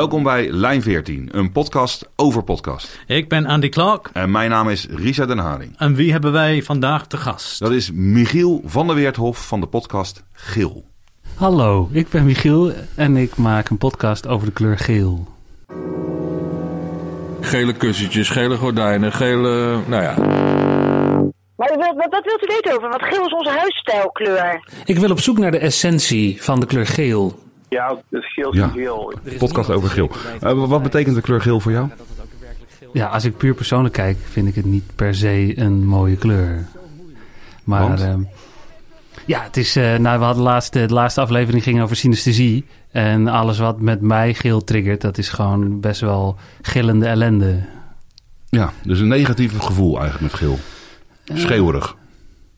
Welkom bij Lijn 14, een podcast over podcast. Ik ben Andy Clark. En mijn naam is Risa Den Haring. En wie hebben wij vandaag te gast? Dat is Michiel van der Weerthof van de podcast Geel. Hallo, ik ben Michiel en ik maak een podcast over de kleur geel. Gele kussentjes, gele gordijnen, gele... Nou ja, Maar wat, wat wilt u weten over? Want geel is onze huisstijlkleur. Ik wil op zoek naar de essentie van de kleur geel. Ja, het geel Ja. is geel. Podcast over geel. Eh, wat betekent de kleur geel voor jou? Ja, als ik puur persoonlijk kijk, vind ik het niet per se een mooie kleur. Maar ehm, ja, het is. eh, nou, we hadden de laatste, de laatste aflevering ging over synesthesie. En alles wat met mij geel triggert, dat is gewoon best wel gillende ellende. Ja, dus een negatief gevoel eigenlijk met geel. Schreeuwerig.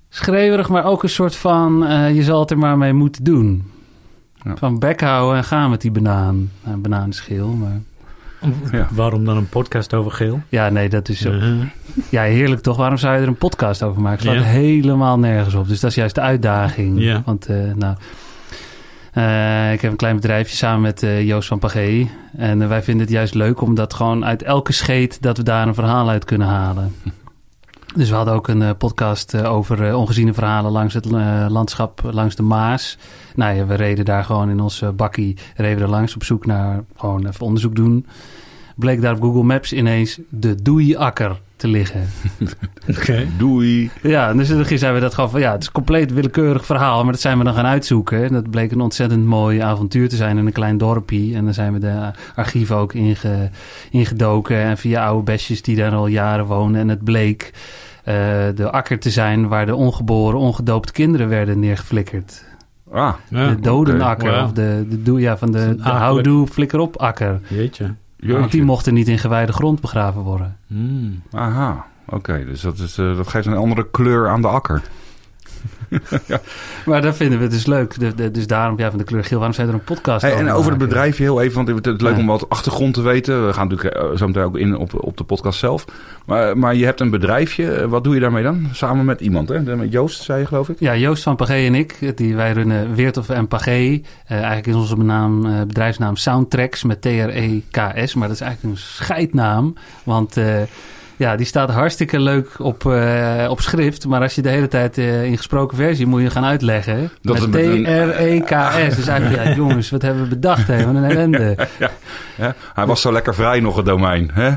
Schreeuwerig, maar ook een soort van: eh, je zal het er maar mee moeten doen. Ja. Van bek houden en gaan met die banaan. Nou, een banaan is geel, maar. Ja. Waarom dan een podcast over geel? Ja, nee, dat is zo. Uh-huh. Ja, heerlijk toch? Waarom zou je er een podcast over maken? Het slaat Ja. helemaal nergens op. Dus dat is juist de uitdaging. Ja. Want, eh, nou... eh, ik heb een klein bedrijfje samen met eh, Joost van Pagé. En eh, wij vinden het juist leuk omdat gewoon uit elke scheet... dat we daar een verhaal uit kunnen halen. Dus we hadden ook een eh, podcast eh, over eh, ongeziene verhalen... langs het landschap, langs de Maas. Nou ja, we reden daar gewoon in ons bakkie... reden er langs op zoek naar gewoon even onderzoek doen. Bleek daar op Google Maps ineens de Doei-akker te liggen. Oké. Doei. Ja, dus toen zijn we dat gewoon van ja, het is een compleet willekeurig verhaal, maar dat zijn we dan gaan uitzoeken. En dat bleek een ontzettend mooi avontuur te zijn in een klein dorpje. En dan zijn we de archieven ook inge, ingedoken en via oude besjes die daar al jaren wonen. En het bleek eh, de akker te zijn waar de ongeboren, ongedoopte kinderen werden neergeflikkerd. Ah, Ja, de dodenakker of de, de, ja, van de, de houdoe flikker op akker. Jeetje. Want die mochten niet in gewijde grond begraven worden. Hmm. Aha, oké. dus dat, is, eh, dat geeft een andere kleur aan de akker. Maar dat vinden we dus leuk. De- de- dus daarom, ja, van de kleur geel, waarom zijn er een podcast Hey, en over het maken? bedrijfje heel even, want het is leuk Ja. om wat achtergrond te weten. We gaan natuurlijk eh, zo meteen ook in op, op de podcast zelf. Maar, maar je hebt een bedrijfje. Wat doe je daarmee dan? Samen met iemand, hè? Met Joost, zei je geloof ik? Ja, Joost van Pagé en ik, die, wij runnen Weertof en Pagé. Eh, eigenlijk is onze naam, eh, bedrijfsnaam Soundtracks met T-R-E-K-S. Maar dat is eigenlijk een scheidnaam, want... ja, die staat hartstikke leuk op, eh, op schrift. Maar als je de hele tijd eh, in gesproken versie moet je gaan uitleggen. Dat met T-R-E-K-S. Dus eigenlijk, ja, jongens, wat hebben we bedacht? Hè? Wat een ellende. Hè? Hij was zo lekker vrij nog het domein. Hè?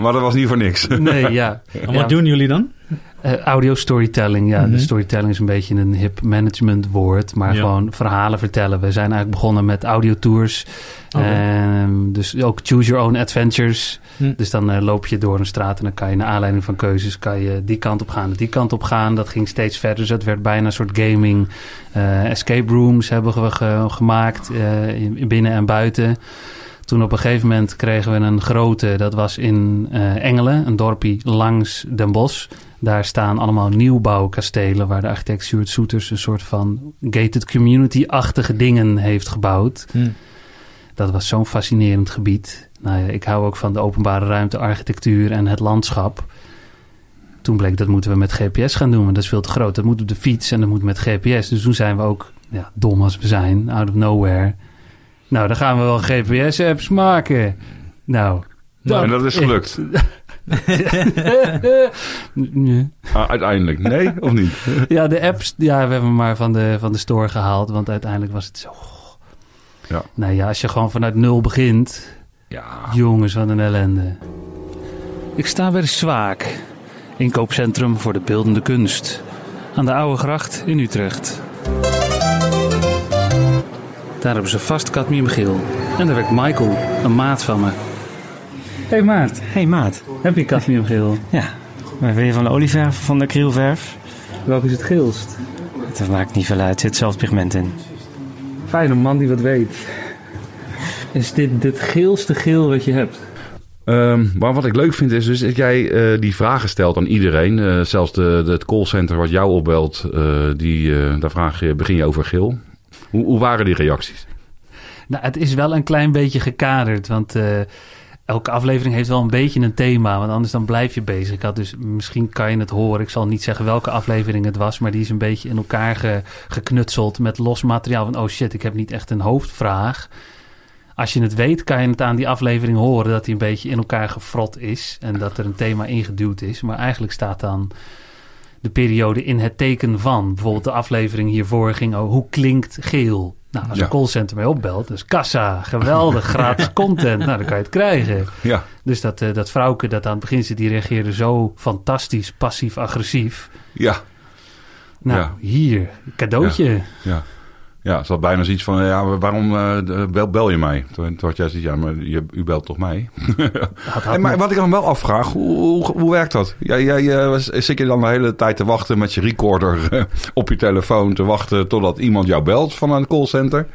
Maar dat was niet voor niks. Nee, ja. En Ja. wat doen jullie dan? Eh, audio storytelling, ja. Mhm. De storytelling is een beetje een hip management woord, maar Ja. gewoon verhalen vertellen. We zijn eigenlijk begonnen met audiotours. Oké. Ehm, dus ook choose your own adventures. Hm. Dus dan eh, loop je door een straat en dan kan je naar aanleiding van keuzes kan je die kant op gaan, en die kant op gaan. Dat ging steeds verder. Dus het werd bijna een soort gaming. Eh, escape rooms hebben we ge- gemaakt eh, in, binnen en buiten. Toen op een gegeven moment kregen we een grote, dat was in eh, Engelen, een dorpje langs Den Bosch. Daar staan allemaal nieuwbouwkastelen waar de architect Stuart Soeters een soort van gated community-achtige dingen heeft gebouwd. Hmm. Dat was zo'n fascinerend gebied. Nou ja, ik hou ook van de openbare ruimte, architectuur en het landschap. Toen bleek dat moeten we met GPS gaan doen, want dat is veel te groot. Dat moet op de fiets en dat moet met GPS. Dus toen zijn we ook, ja, dom als we zijn, out of nowhere. Nou, dan gaan we wel GPS-apps maken. Nou, en dat is gelukt. Nee. Ah, uiteindelijk. Nee, of niet? Ja, de apps, ja, we hebben hem maar van de, van de store gehaald. Want uiteindelijk was het zo... Ja. Nou ja, als je gewoon vanuit nul begint... Ja. Jongens, wat een ellende. Ik sta bij de Zwaak. Inkoopcentrum voor de beeldende kunst. Aan de Oude Gracht in Utrecht. Daar hebben ze vast cadmiumgeel. En daar werkt Michael, een maat van me. Hey maat, Hey maat. heb je cadmiumgeel? Ja. Maar wil je van de olieverf of van de acrylverf? Welke is het geelst? Dat maakt niet veel uit. Er zit zelfs pigment in. Fijn, een man die wat weet. Is dit het geelste geel wat je hebt? Ehm, maar wat ik leuk vind is dus dat jij eh, die vragen stelt aan iedereen. Eh, zelfs de, de, het callcenter wat jou opbelt, eh, die, eh, daar vraag je, begin je over geel. Hoe, waren die reacties? Nou, het is wel een klein beetje gekaderd, want eh, elke aflevering heeft wel een beetje een thema, want anders dan blijf je bezig. Ik had dus, misschien kan je het horen, ik zal niet zeggen welke aflevering het was, maar die is een beetje in elkaar ge- geknutseld met los materiaal van, oh shit, ik heb niet echt een hoofdvraag. als je het weet, kan je het aan die aflevering horen dat hij een beetje in elkaar gefrot is. En dat er een thema ingeduwd is. Maar eigenlijk staat dan de periode in het teken van. Bijvoorbeeld de aflevering hiervoor ging over hoe klinkt geel. Nou, als Ja. een callcenter mij opbelt, dus kassa, geweldig, gratis content. Nou, dan kan je het krijgen. Ja, Dus dat, eh, dat vrouwke dat aan het begin zit, die reageerde zo fantastisch passief-agressief. ja, Nou, Ja. hier, cadeautje. ja. Ja, ze had bijna zoiets van, ja, waarom eh, bel, bel je mij? Toen, toen had jij zoiets, ja, maar je, u belt toch mij? En maar wat ik dan wel afvraag, hoe, hoe, hoe werkt dat? Jij, eh, zit je dan de hele tijd te wachten met je recorder eh, op je telefoon... te wachten totdat iemand jou belt van een callcenter?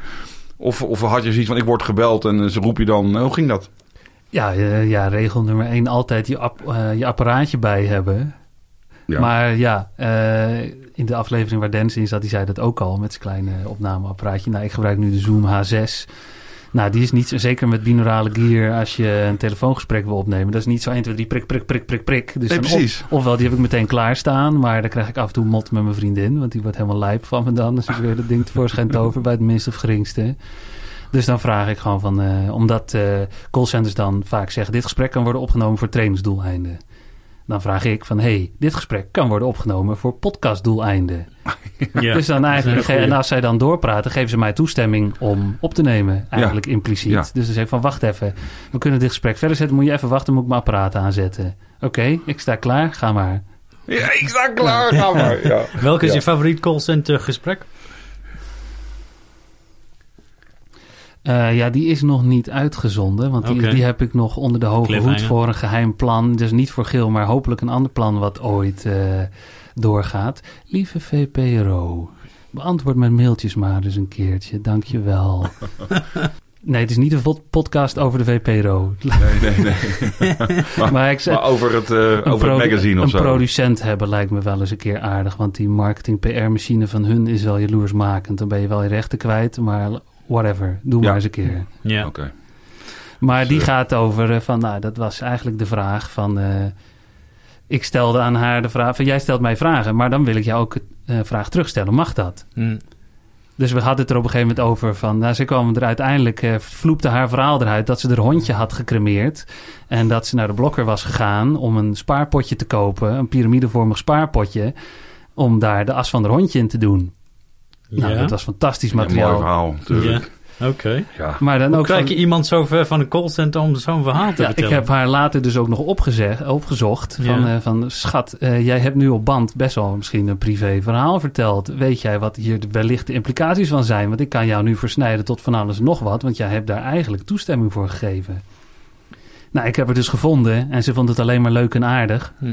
Of, of had je zoiets van, ik word gebeld en ze roep je dan... eh, hoe ging dat? ja, eh, ja, regel nummer één, altijd je, app- eh, je apparaatje bij hebben. Ja. Maar ja, eh, in de aflevering waar Dennis in zat, die zei dat ook al met zijn kleine opnameapparaatje. Nou, ik gebruik nu de Zoom H6. Nou, die is niet, zo- zeker met binaurale gear, als je een telefoongesprek wil opnemen. Dat is niet zo 1, 2, 3, prik, prik, prik, prik, prik. Dus Nee, precies. Of, ofwel, die heb ik meteen klaarstaan, maar dan krijg ik af en toe mot met mijn vriendin. Want die wordt helemaal lijp van me dan, als ik weer dat ding tevoorschijn tover bij het minste of geringste. Dus dan vraag ik gewoon van, eh, omdat eh callcenters dan vaak zeggen, dit gesprek kan worden opgenomen voor trainingsdoeleinden. Dan vraag ik van, hey, dit gesprek kan worden opgenomen voor podcastdoeleinden. Ja. Dus dan eigenlijk, en als zij dan doorpraten, geven ze mij toestemming om op te nemen. Eigenlijk impliciet. Ja. Dus dan zeg ik van, wacht even. We kunnen dit gesprek verder zetten. Moet je even wachten, moet ik mijn apparaat aanzetten. Oké, ik sta klaar. Ga maar. Ja, ik sta klaar, ga maar. Ja. Welk is Ja. je favoriet callcenter gesprek? Eh, ja, die is nog niet uitgezonden. Want die, die heb ik nog onder de hoge hoed voor een geheim plan. Dus niet voor Geel, maar hopelijk een ander plan wat ooit eh, doorgaat. Lieve VPRO, beantwoord mijn mailtjes maar eens een keertje. Dank je wel. Nee, het is niet een pod- podcast over de VPRO. Nee, nee, nee. maar ik Maar over het, eh, een over het magazine of Een zo. producent hebben lijkt me wel eens een keer aardig. Want die marketing-PR-machine van hun is wel jaloersmakend. Dan ben je wel je rechten kwijt, maar whatever. Doe Ja. maar eens een keer. Ja. Oké. Maar die eh, gaat over eh, van, nou, dat was eigenlijk de vraag van... eh, ik stelde aan haar de vraag van, jij stelt mij vragen, maar dan wil ik jou ook een vraag terugstellen. Mag dat? Hm. Dus we hadden het er op een gegeven moment over van... Nou, ze kwam er uiteindelijk, eh, vloepte haar verhaal eruit... dat ze haar hondje had gecremeerd. En dat ze naar de blokker was gegaan om een spaarpotje te kopen. Een piramidevormig spaarpotje. Om daar de as van haar hondje in te doen. Nou, Ja. dat was fantastisch Ja, mooi materiaal. verhaal, natuurlijk. Oké. Ja. maar dan Hoe ook krijg van- je iemand zo ver van een callcenter om zo'n verhaal te Ja, ik heb haar later dus ook nog opgezegd, opgezocht. Van, Ja. eh, van schat, eh, jij hebt nu op band best wel misschien een privé verhaal verteld. Weet jij wat hier de, wellicht de implicaties van zijn? Want ik kan jou nu versnijden tot van alles en nog wat. Want jij hebt daar eigenlijk toestemming voor gegeven. Nou, ik heb haar dus gevonden en ze vond het alleen maar leuk en aardig. Hm.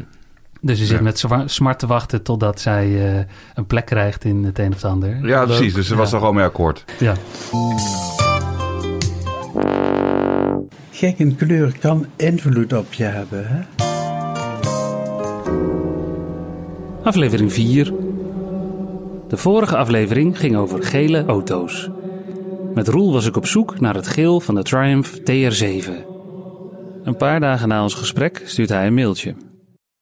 Dus ze zit Ja. met smart te wachten totdat zij eh, een plek krijgt in het een of het ander. Ja, Leuk. precies. Dus ze was er gewoon mee akkoord. Ja. Kijk, een kleur kan invloed op je hebben. Hè? Aflevering 4. De vorige aflevering ging over gele auto's. Met Roel was ik op zoek naar het geel van de Triumph TR7. Een paar dagen na ons gesprek stuurt hij een mailtje.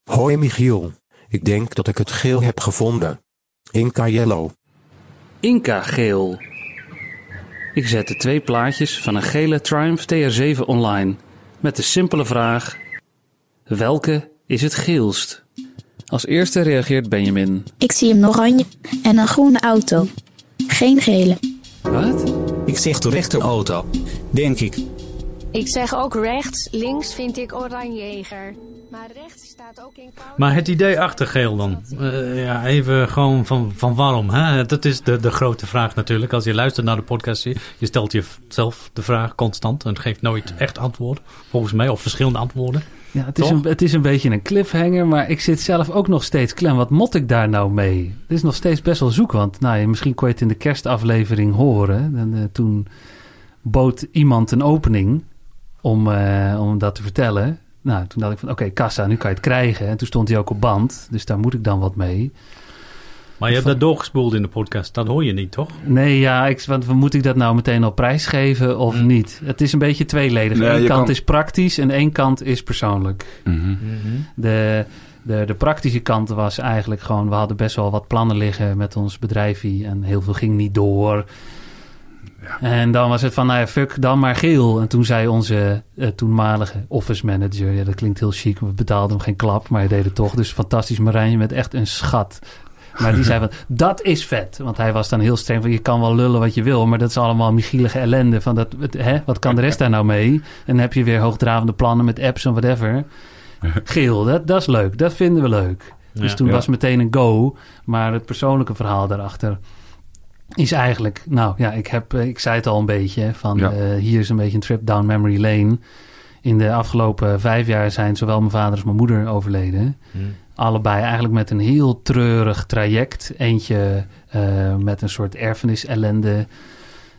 Hoi Michiel. Ik denk dat ik het geel heb gevonden. Inca Yellow. Inca geel. Ik zette twee plaatjes van een gele Triumph TR7 online met de simpele vraag: welke is het geelst? Als eerste reageert Benjamin. Ik zie hem oranje en een groene auto. Geen gele. Wat? Ik zeg de rechterauto. Denk ik. Ik zeg ook rechts, links vind ik oranjeger. Maar rechts staat ook in koude... Maar het idee achter geel dan? Eh, ja, even gewoon van, van waarom? Hè? Dat is de, de grote vraag natuurlijk. Als je luistert naar de podcast, je je stelt jezelf de vraag constant en geeft nooit echt antwoord. Volgens mij, of verschillende antwoorden. Ja, het is, Toch? een, het is een beetje een cliffhanger, maar ik zit zelf ook nog steeds klem. Wat mot ik daar nou mee? Het is nog steeds best wel zoek, want nou, ja, misschien kon je het in de kerstaflevering horen. En, eh, toen bood iemand een opening om, eh, om dat te vertellen. Nou, toen dacht ik van, oké, kassa, nu kan je het krijgen. En toen stond hij ook op band, dus daar moet ik dan wat mee. Maar je hebt dat doorgespoeld in de podcast. Dat hoor je niet, toch? Nee, ja, ik, want moet ik dat nou meteen al prijsgeven of Mm. niet? Het is een beetje tweeledig. Nee, Eén kant kan- is praktisch en één kant is persoonlijk. Mhm. De, de, de praktische kant was eigenlijk gewoon... we hadden best wel wat plannen liggen met ons bedrijfje... en heel veel ging niet door. En dan was het van, nou ja, fuck, dan maar geel. En toen zei onze eh, toenmalige office manager... ja, dat klinkt heel chic, we betaalden hem geen klap... maar hij deed het toch. Dus fantastisch Marijn, je bent echt een schat. Maar die zei van, dat is vet. Want hij was dan heel streng van, je kan wel lullen wat je wil... maar dat is allemaal michielige ellende. Van dat, hè, wat kan de rest daar nou mee? En dan heb je weer hoogdravende plannen met apps en whatever. Geel, dat, dat is leuk. Dat vinden we leuk. Dus Ja. toen Ja. was meteen een go. Maar het persoonlijke verhaal daarachter is eigenlijk... Nou ja, ik, heb, eh, ik zei het al een beetje. Van, Ja. eh, hier is een beetje een trip down memory lane. In de afgelopen vijf jaar zijn zowel mijn vader als mijn moeder overleden. Allebei eigenlijk met een heel treurig traject. Eentje eh, met een soort erfenis ellende.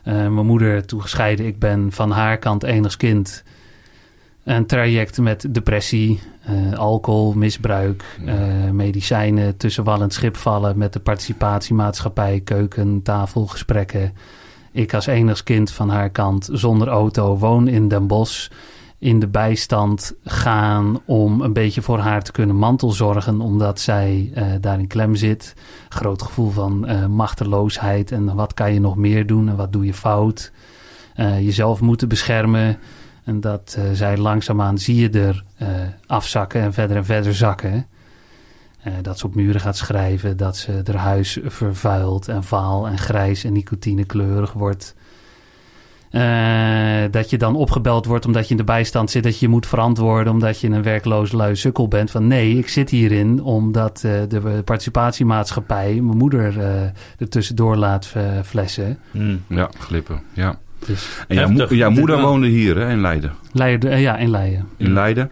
Mijn moeder toen gescheiden. Ik ben van haar kant enigskind. Een traject met depressie, eh, alcohol, misbruik, eh, medicijnen, tussen wal en schip vallen met de participatiemaatschappij, keuken, tafel, gesprekken. Ik als enigskind van haar kant zonder auto, woon in Den Bosch, in de bijstand gaan om een beetje voor haar te kunnen mantelzorgen, omdat zij eh, daar in klem zit. Groot gevoel van machteloosheid en wat kan je nog meer doen en wat doe je fout. Jezelf moeten beschermen. En dat eh, zij langzaamaan zie je er eh, afzakken en verder en verder zakken. Eh, dat ze op muren gaat schrijven, dat ze haar huis vervuilt en vaal en grijs en nicotinekleurig wordt. Eh, dat je dan opgebeld wordt omdat je in de bijstand zit, dat je moet verantwoorden omdat je een werkloos lui sukkel bent. Van nee, ik zit hierin omdat eh, de participatiemaatschappij mijn moeder eh er tussendoor laat flessen. Ja, glippen. Ja. Dus En jouw, moeder woonde hier hè, in Leiden. Leiden, eh, ja, in Leiden. In Leiden.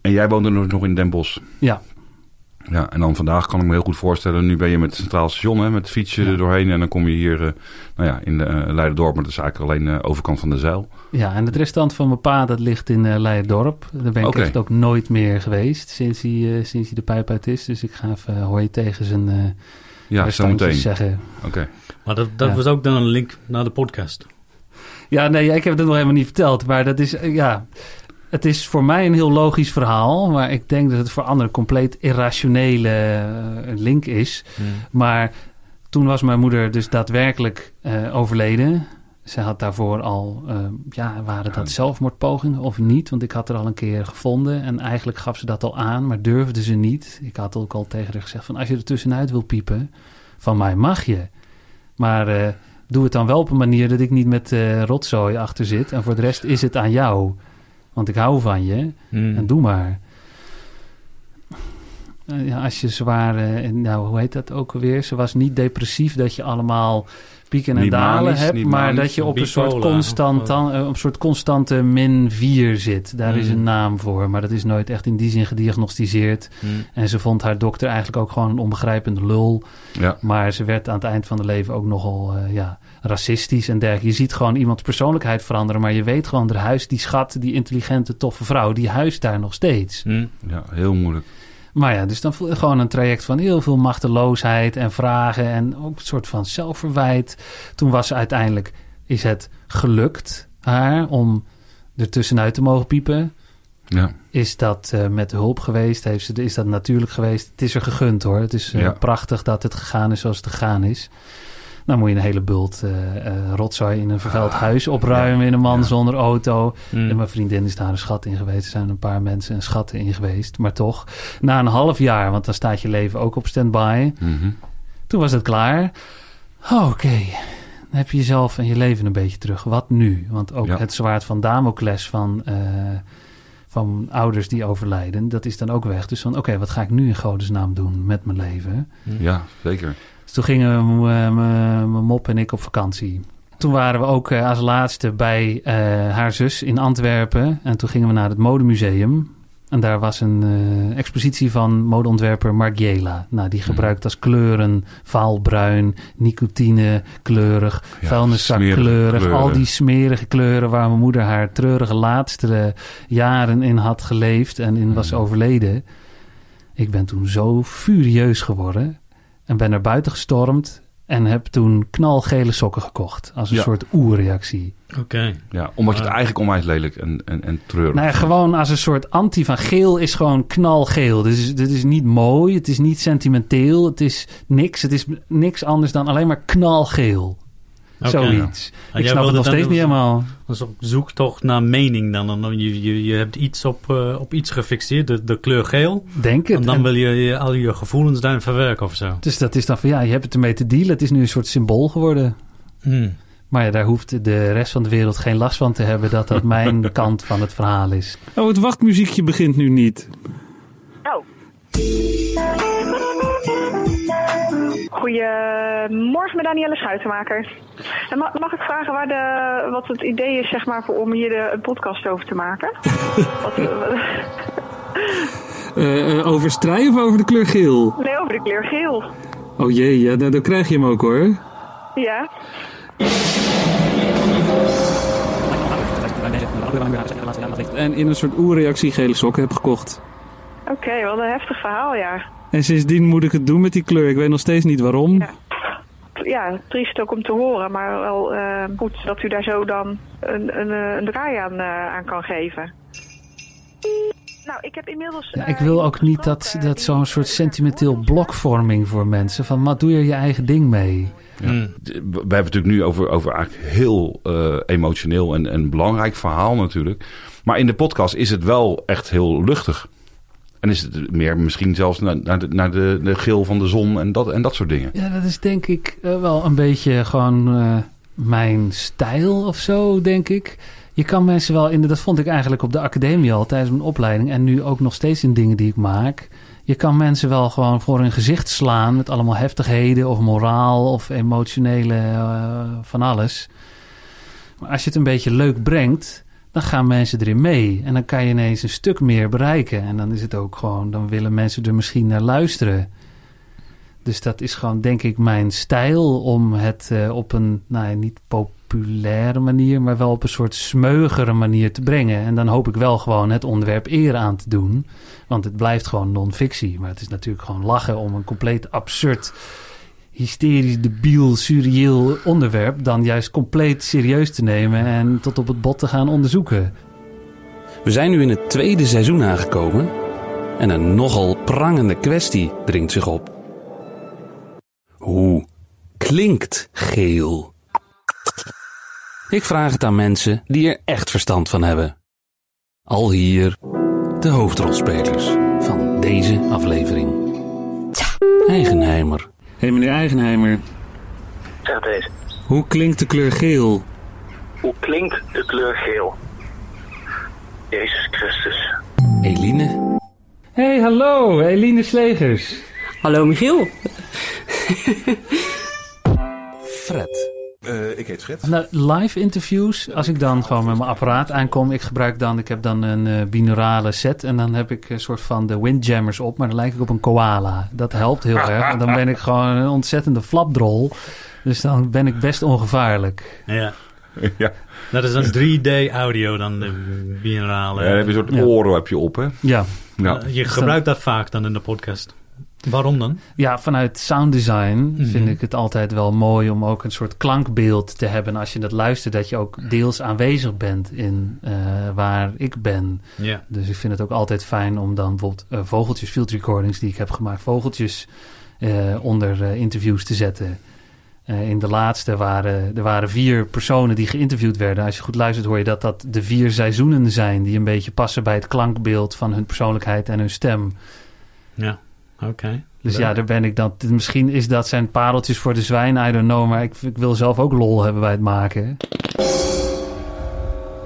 En jij woonde nog nog in Den Bosch. Ja. Ja, en dan vandaag kan ik me heel goed voorstellen. Nu ben je met het Centraal Station, hè, met het fietsje er doorheen. En dan kom je hier eh, nou ja, in de, eh, Leiden-dorp. Maar dat is eigenlijk alleen de overkant van de zeil. Ja, en het restaurant van mijn pa, dat ligt in eh Leiderdorp. Daar ben ik echt ook nooit meer geweest sinds hij, sinds hij de pijp uit is. Dus ik ga even hoi tegen zijn eh Ja, restaurantjes zometeen. zeggen. Oké. Maar dat, dat Ja. was ook dan een link naar de podcast. Ja, nee, ik heb het nog helemaal niet verteld. Maar dat is, eh, ja... Het is voor mij een heel logisch verhaal. Maar ik denk dat het voor anderen een compleet irrationele eh, link is. Maar toen was mijn moeder dus daadwerkelijk eh, overleden. Ze had daarvoor al, ja, waren dat zelfmoordpogingen of niet? Want ik had er al een keer gevonden en eigenlijk gaf ze dat al aan, maar durfde ze niet. Ik had ook al tegen haar gezegd van als je er tussenuit wil piepen, van mij mag je. Maar doe het dan wel op een manier dat ik niet met eh, rotzooi achter zit. En voor de rest is het aan jou. Want ik hou van je. En doe maar. Eh, ja, als je zwaar, eh, nou hoe heet dat ook alweer? Ze was niet depressief dat je allemaal pieken en Niet dalen manisch, hebt, niet maar manisch. dat je op een soort, constant, dan, eh, op een soort constante min 4 zit. Daar is een naam voor, maar dat is nooit echt in die zin gediagnosticeerd. Mm. En ze vond haar dokter eigenlijk ook gewoon een onbegrijpende lul. Ja. Maar ze werd aan het eind van haar leven ook nogal eh, ja, racistisch en dergelijke. Je ziet gewoon iemands persoonlijkheid veranderen, maar je weet gewoon, haar huis, die schat, die intelligente, toffe vrouw, die huist daar nog steeds. Ja, heel moeilijk. Maar ja, dus dan gewoon een traject van heel veel machteloosheid en vragen en ook een soort van zelfverwijt. Toen was ze uiteindelijk, is het gelukt haar om er tussenuit te mogen piepen. Ja. Is dat eh, met hulp geweest? Heeft ze, is dat natuurlijk geweest? Het is er gegund hoor. Het is eh, Ja. prachtig dat het gegaan is zoals het gegaan is. Dan moet je een hele bult eh, rotzooi in een vervuild huis opruimen in een man zonder auto. Mm. En mijn vriendin is daar een schat in geweest. Er zijn een paar mensen een schat in geweest. Maar toch, na een half jaar, want dan staat je leven ook op standby. Mhm. Toen was het klaar. Oh, Oké, dan heb je jezelf en je leven een beetje terug. Wat nu? Want ook Ja. het zwaard van Damocles van, eh, van ouders die overlijden, dat is dan ook weg. Dus van, oké, wat ga ik nu in godesnaam doen met mijn leven? Ja, zeker. Dus toen gingen m- mijn mop en ik op vakantie. Toen waren we ook eh, als laatste bij eh, haar zus in Antwerpen. En toen gingen we naar het modemuseum. En daar was een eh, expositie van modeontwerper Margiela. Nou, die gebruikt als kleuren vaalbruin, nicotine Ja, vuilniszak kleurig. kleuren. Al die smerige kleuren waar mijn moeder haar treurige laatste jaren in had geleefd en in was overleden. Ik ben toen zo furieus geworden en ben naar buiten gestormd en heb toen knalgele sokken gekocht. Als een Ja. soort oerreactie. Oké. Ja, omdat je het Ah. eigenlijk onwijs lelijk en, en, en treurig Nou ja, vindt. gewoon als een soort anti van geel is gewoon knalgeel. Dus dit is niet mooi, het is niet sentimenteel, het is niks. Het is niks anders dan alleen maar knalgeel. Zoiets. En Ik snap het nog steeds dus- niet helemaal. Dat is op zoektocht naar mening dan. Dan je, je, je hebt iets op, eh, op iets gefixeerd, de, de kleur geel. Denk het. En dan En- wil je, je al je gevoelens daarin verwerken of zo. Dus dat is dan van ja, je hebt het ermee te dealen. Het is nu een soort symbool geworden. Hmm. Maar ja, daar hoeft de rest van de wereld geen last van te hebben dat dat mijn kant van het verhaal is. Oh, het wachtmuziekje begint nu niet. Oh. Goedemorgen met Danielle Schuitenmaker. En ma- mag ik vragen waar de, wat het idee is zeg maar, voor, om hier de, een podcast over te maken? wat, Eh, eh, over strij of over de kleur geel? nee, over de kleur geel. Oh jee, ja, dan, dan krijg je hem ook hoor. Ja. En in een soort oerreactie gele sokken heb gekocht. Oké, wat een heftig verhaal, ja. En sindsdien moet ik het doen met die kleur. Ik weet nog steeds niet waarom. Ja, triest ook om te horen, maar wel eh, goed dat u daar zo dan een, een, eh, een draai aan, eh, aan kan geven. Nou, ik heb inmiddels... Ja, ik wil ook niet dat, dat zo'n soort sentimenteel blokvorming voor mensen. Van, maar doe je je eigen ding mee? Ja. We hebben het natuurlijk nu over, over eigenlijk heel eh, emotioneel en, en belangrijk verhaal natuurlijk. Maar in de podcast is het wel echt heel luchtig. En is het meer misschien zelfs naar, naar, de, naar de, geel van de zon en dat, en dat soort dingen. Ja, dat is denk ik eh, wel een beetje gewoon eh, mijn stijl of zo, denk ik. Je kan mensen wel in, dat vond ik eigenlijk op de academie al tijdens mijn opleiding en nu ook nog steeds in dingen die ik maak. Je kan mensen wel gewoon voor hun gezicht slaan met allemaal heftigheden of moraal of emotionele eh, van alles. Maar als je het een beetje leuk brengt, dan gaan mensen erin mee. En dan kan je ineens een stuk meer bereiken. En dan is het ook gewoon, dan willen mensen er misschien naar luisteren. Dus dat is gewoon, denk ik, mijn stijl om het eh, op een, nou ja, niet populaire manier, maar wel op een soort smeugere manier te brengen. En dan hoop ik wel gewoon het onderwerp eer aan te doen. Want het blijft gewoon non-fictie. Maar het is natuurlijk gewoon lachen om een compleet absurd, hysterisch, debiel, surreëel onderwerp dan juist compleet serieus te nemen en tot op het bot te gaan onderzoeken. We zijn nu in het tweede seizoen aangekomen en een nogal prangende kwestie dringt zich op. Hoe klinkt geel? Ik vraag het aan mensen die er echt verstand van hebben. Al hier de hoofdrolspelers van deze aflevering. Eigenheimer. Hé hey, meneer Eigenheimer, Zeg deze. hoe klinkt de kleur geel? Hoe klinkt de kleur geel? Jezus Christus. Eline. Hey, hallo, Eline Slegers. Hallo Michiel. Fred. Uh, ik heet Fred. Nou, live interviews, als ik dan gewoon met mijn apparaat aankom, ik gebruik dan, ik heb dan een uh, binaurale set en dan heb ik een soort van de windjammers op, maar dan lijk ik op een koala. Dat helpt heel erg, want dan ben ik gewoon een ontzettende flapdrol. Dus dan ben ik best ongevaarlijk. Ja. ja. Dat is een 3D audio dan, de binarale. Ja, dan heb je een soort Ja. oren heb je op, hè? Ja. Ja. Uh, je gebruikt dat vaak dan in de podcast. Waarom dan? Ja, vanuit sound design Mhm. vind ik het altijd wel mooi om ook een soort klankbeeld te hebben. Als je dat luistert, dat je ook deels aanwezig bent in eh, waar ik ben. Dus ik vind het ook altijd fijn om dan bijvoorbeeld eh, vogeltjes, field recordings die ik heb gemaakt, vogeltjes eh, onder interviews te zetten. In de laatste waren er waren vier personen die geïnterviewd werden. Als je goed luistert hoor je dat dat de vier seizoenen zijn die een beetje passen bij het klankbeeld van hun persoonlijkheid en hun stem. Ja, oké. Dus Leuk. ja, daar ben ik dan. Misschien is dat zijn pareltjes voor de zwijn, I don't know. Maar ik, ik wil zelf ook lol hebben bij het maken.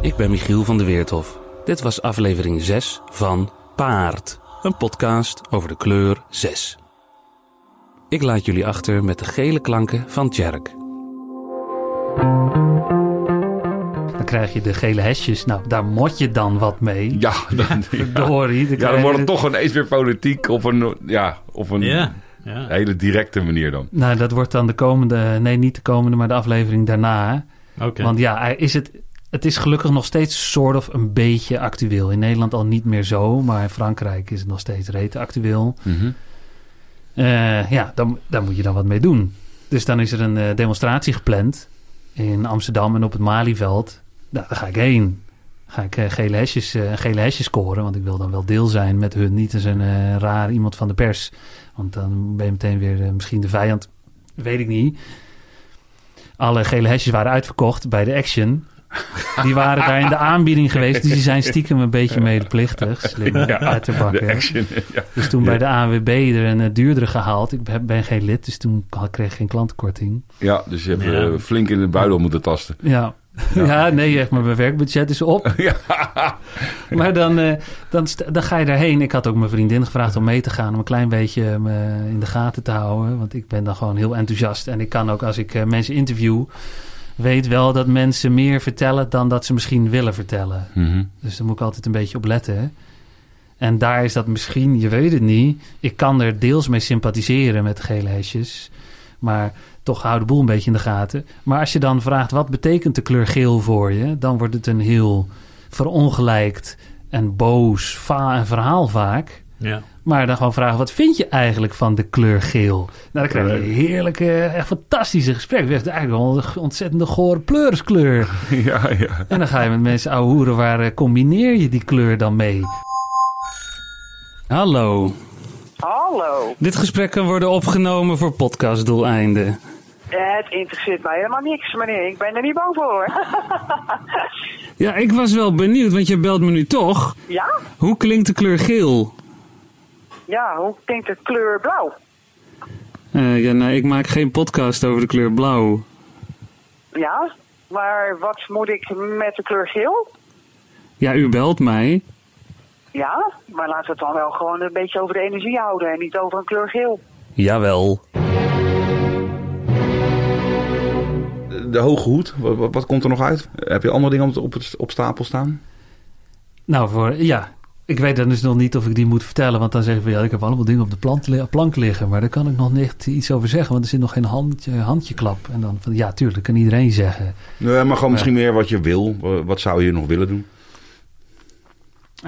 Ik ben Michiel van de Weerthof. Dit was aflevering 6 van Paard, een podcast over de kleur 6. Ik laat jullie achter met de gele klanken van Tjerk. Krijg je de gele hesjes. Nou, daar mot je dan wat mee. Ja, dan, verdorie. Ja, dan wordt het toch ineens weer politiek op een, ja, op een Ja, ja. hele directe manier dan. Nou, dat wordt dan de komende... Nee, niet de komende, maar de aflevering daarna. Oké. Want ja, is het, het is gelukkig nog steeds soort of een beetje actueel. In Nederland al niet meer zo. Maar in Frankrijk is het nog steeds rete actueel. Mhm. Eh, ja, dan, daar moet je dan wat mee doen. Dus dan is er een eh, demonstratie gepland in Amsterdam en op het Malieveld. Nou, daar ga ik heen. Ga ik eh, gele, hesjes, eh, gele hesjes scoren, want ik wil dan wel deel zijn met hun. Niet als een eh, raar iemand van de pers. Want dan ben je meteen weer misschien de vijand. Weet ik niet. alle gele hesjes waren uitverkocht bij de Action. Die waren daar in de aanbieding geweest. Dus die zijn stiekem een beetje medeplichtig. Slim Ja, uit te bakken. de Action, ja. Dus toen Ja. bij de ANWB er een duurdere gehaald. Ik ben- geen lid, dus toen kreeg ik geen klantenkorting. Ja, dus je hebt flink in de buidel moeten tasten. Ja. Ja. nee, echt, maar mijn werkbudget is op. Maar dan, eh, dan, dan ga je daarheen. Ik had ook mijn vriendin gevraagd om mee te gaan. Om een klein beetje me in de gaten te houden. Want ik ben dan gewoon heel enthousiast. En ik kan ook als ik eh, mensen interview... weet wel dat mensen meer vertellen dan dat ze misschien willen vertellen. Mhm. Dus daar moet ik altijd een beetje op letten. En daar is dat misschien, je weet het niet. Ik kan er deels mee sympathiseren met gele hesjes. Maar toch hou de boel een beetje in de gaten. Maar als je dan vraagt wat betekent de kleur geel voor je, dan wordt het een heel verongelijkt en boos va- een verhaal vaak. Ja. Maar dan gewoon vragen, wat vind je eigenlijk van de kleur geel? Nou, dan krijg je een heerlijke, echt fantastische gesprek. Het is eigenlijk wel een ontzettende gore pleurskleur. Ja, ja. En dan ga je met mensen ouwe hoeren, waar eh, combineer je die kleur dan mee? Hallo. Hallo. Dit gesprek kan worden opgenomen voor podcastdoeleinden. Het interesseert mij helemaal niks, meneer. Ik ben er niet bang voor, hoor. Ja, ik was wel benieuwd, want je belt me nu toch. ja? Hoe klinkt de kleur geel? Ja, hoe klinkt de kleur blauw? Eh, ja, nou, ik maak geen podcast over de kleur blauw. Ja? Maar wat moet ik met de kleur geel? Ja, u belt mij. Ja, maar laten we het dan wel gewoon een beetje over de energie houden en niet over een kleur geel. Jawel. De hoge hoed, wat, wat, wat komt er nog uit? Heb je andere dingen op, op, het- op stapel staan? Nou, voor, ja, ik weet dan dus nog niet of ik die moet vertellen. Want dan zeggen we, ja, ik heb allemaal dingen op de plank liggen. Maar daar kan ik nog niet iets over zeggen, want er zit nog geen handje, handjeklap. En dan van, ja, tuurlijk, kan iedereen zeggen. Nee, maar gewoon misschien meer wat je wil. Wat zou je nog willen doen?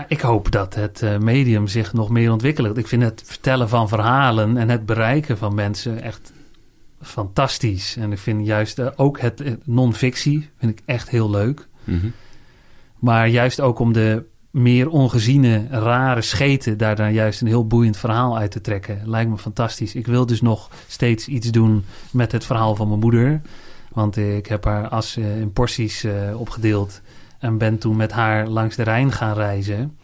Ik hoop dat het eh, medium zich nog meer ontwikkelt. Ik vind het vertellen van verhalen en het bereiken van mensen echt fantastisch. En ik vind juist eh, ook het eh, non-fictie vind ik echt heel leuk. Mhm. Maar juist ook om de meer ongeziene, rare scheten... daar dan juist een heel boeiend verhaal uit te trekken. Lijkt me fantastisch. Ik wil dus nog steeds iets doen met het verhaal van mijn moeder. Want ik heb haar as eh, in porties opgedeeld... en ben toen met haar langs de Rijn gaan reizen...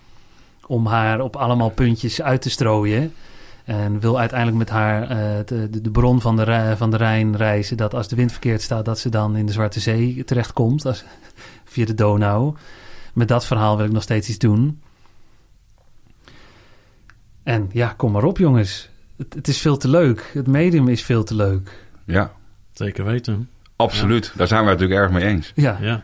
om haar op allemaal puntjes uit te strooien... En wil uiteindelijk met haar eh, de, de, de bron van de, van de Rijn reizen. Dat als de wind verkeerd staat, dat ze dan in de Zwarte Zee terechtkomt. Als, via de Donau. Met dat verhaal wil ik nog steeds iets doen. En ja, kom maar op jongens. Het, het is veel te leuk. Het medium is veel te leuk. Ja. Zeker weten. Absoluut. Daar zijn we het natuurlijk erg mee eens. Ja. Ja.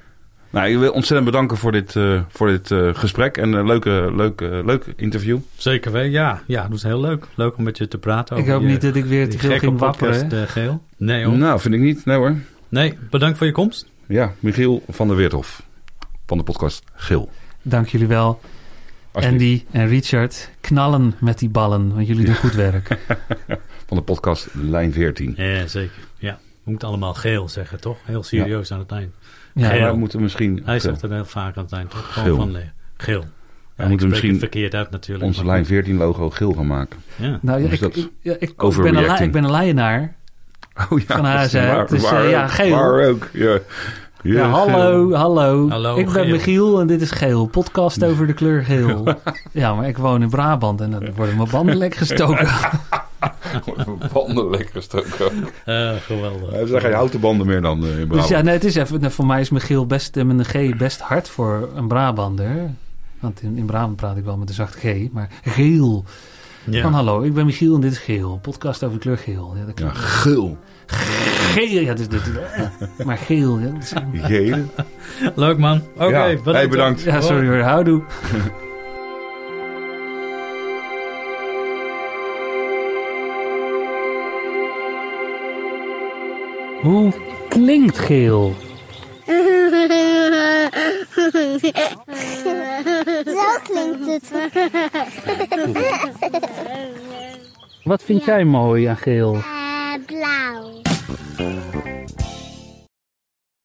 Nou, ik wil ontzettend bedanken voor dit, eh, voor dit eh, gesprek en een leuke, leuke, leuk interview. Zeker weten, ja. Ja, dat is heel leuk. Leuk om met je te praten Ik over hoop je- niet dat ik weer te veel ging podcast, wapperen. eh, Geel. Nee hoor. Nou, vind ik niet. Nee hoor. Nee, bedankt voor je komst. Ja, Michiel van der Weerthof van de podcast Geel. Dank jullie wel. Andy en Richard, knallen met die ballen, want jullie doen goed werk. Van de podcast Lijn 14. Ja, zeker. Ja. We moeten allemaal geel zeggen, toch? Heel serieus aan het eind. Ja, Geel. moeten misschien... Hij zegt eh, het heel vaak aan het eind, toch? Gewoon Geel. van geel. Ja, we moeten misschien het verkeerd uit natuurlijk. onze Lijn goed. 14 logo geel gaan maken. Ja. Nou, ja, Dus ik, dat ik, ja, ik, ik, ben een, ik ben een leienaar. Oh ja, Van dat waar, Dus, eh, waar ja, ook, geel. Waar ook, ja. Ja, hallo, hallo. Hallo, ik ben geel. Michiel en dit is Geel. Podcast over de kleur geel. ja, maar ik woon in Brabant en dan worden mijn banden lek gestoken. Banden lekker gestoken. Eh, geweldig. Er zijn geen houten banden meer dan eh, in dus Brabant. ja, nee, het is even, nou, voor mij is Michiel best, eh, met een G best hard voor een Brabander. Want in, in Brabant praat ik wel met een zacht G, maar geel. Ja. Van hallo, ik ben Michiel en dit is Geel. Podcast over de kleur geel. Ja, dat Ja, klinkt- geel. Geel, ja, dus, dus, maar geel. Ja, dat is- Geel. Leuk man. Oké, Ja, bedankt. hey, bedankt. ja sorry hoor, houdoe. Hoe klinkt geel? Zo klinkt het. Wat vind jij mooi aan geel?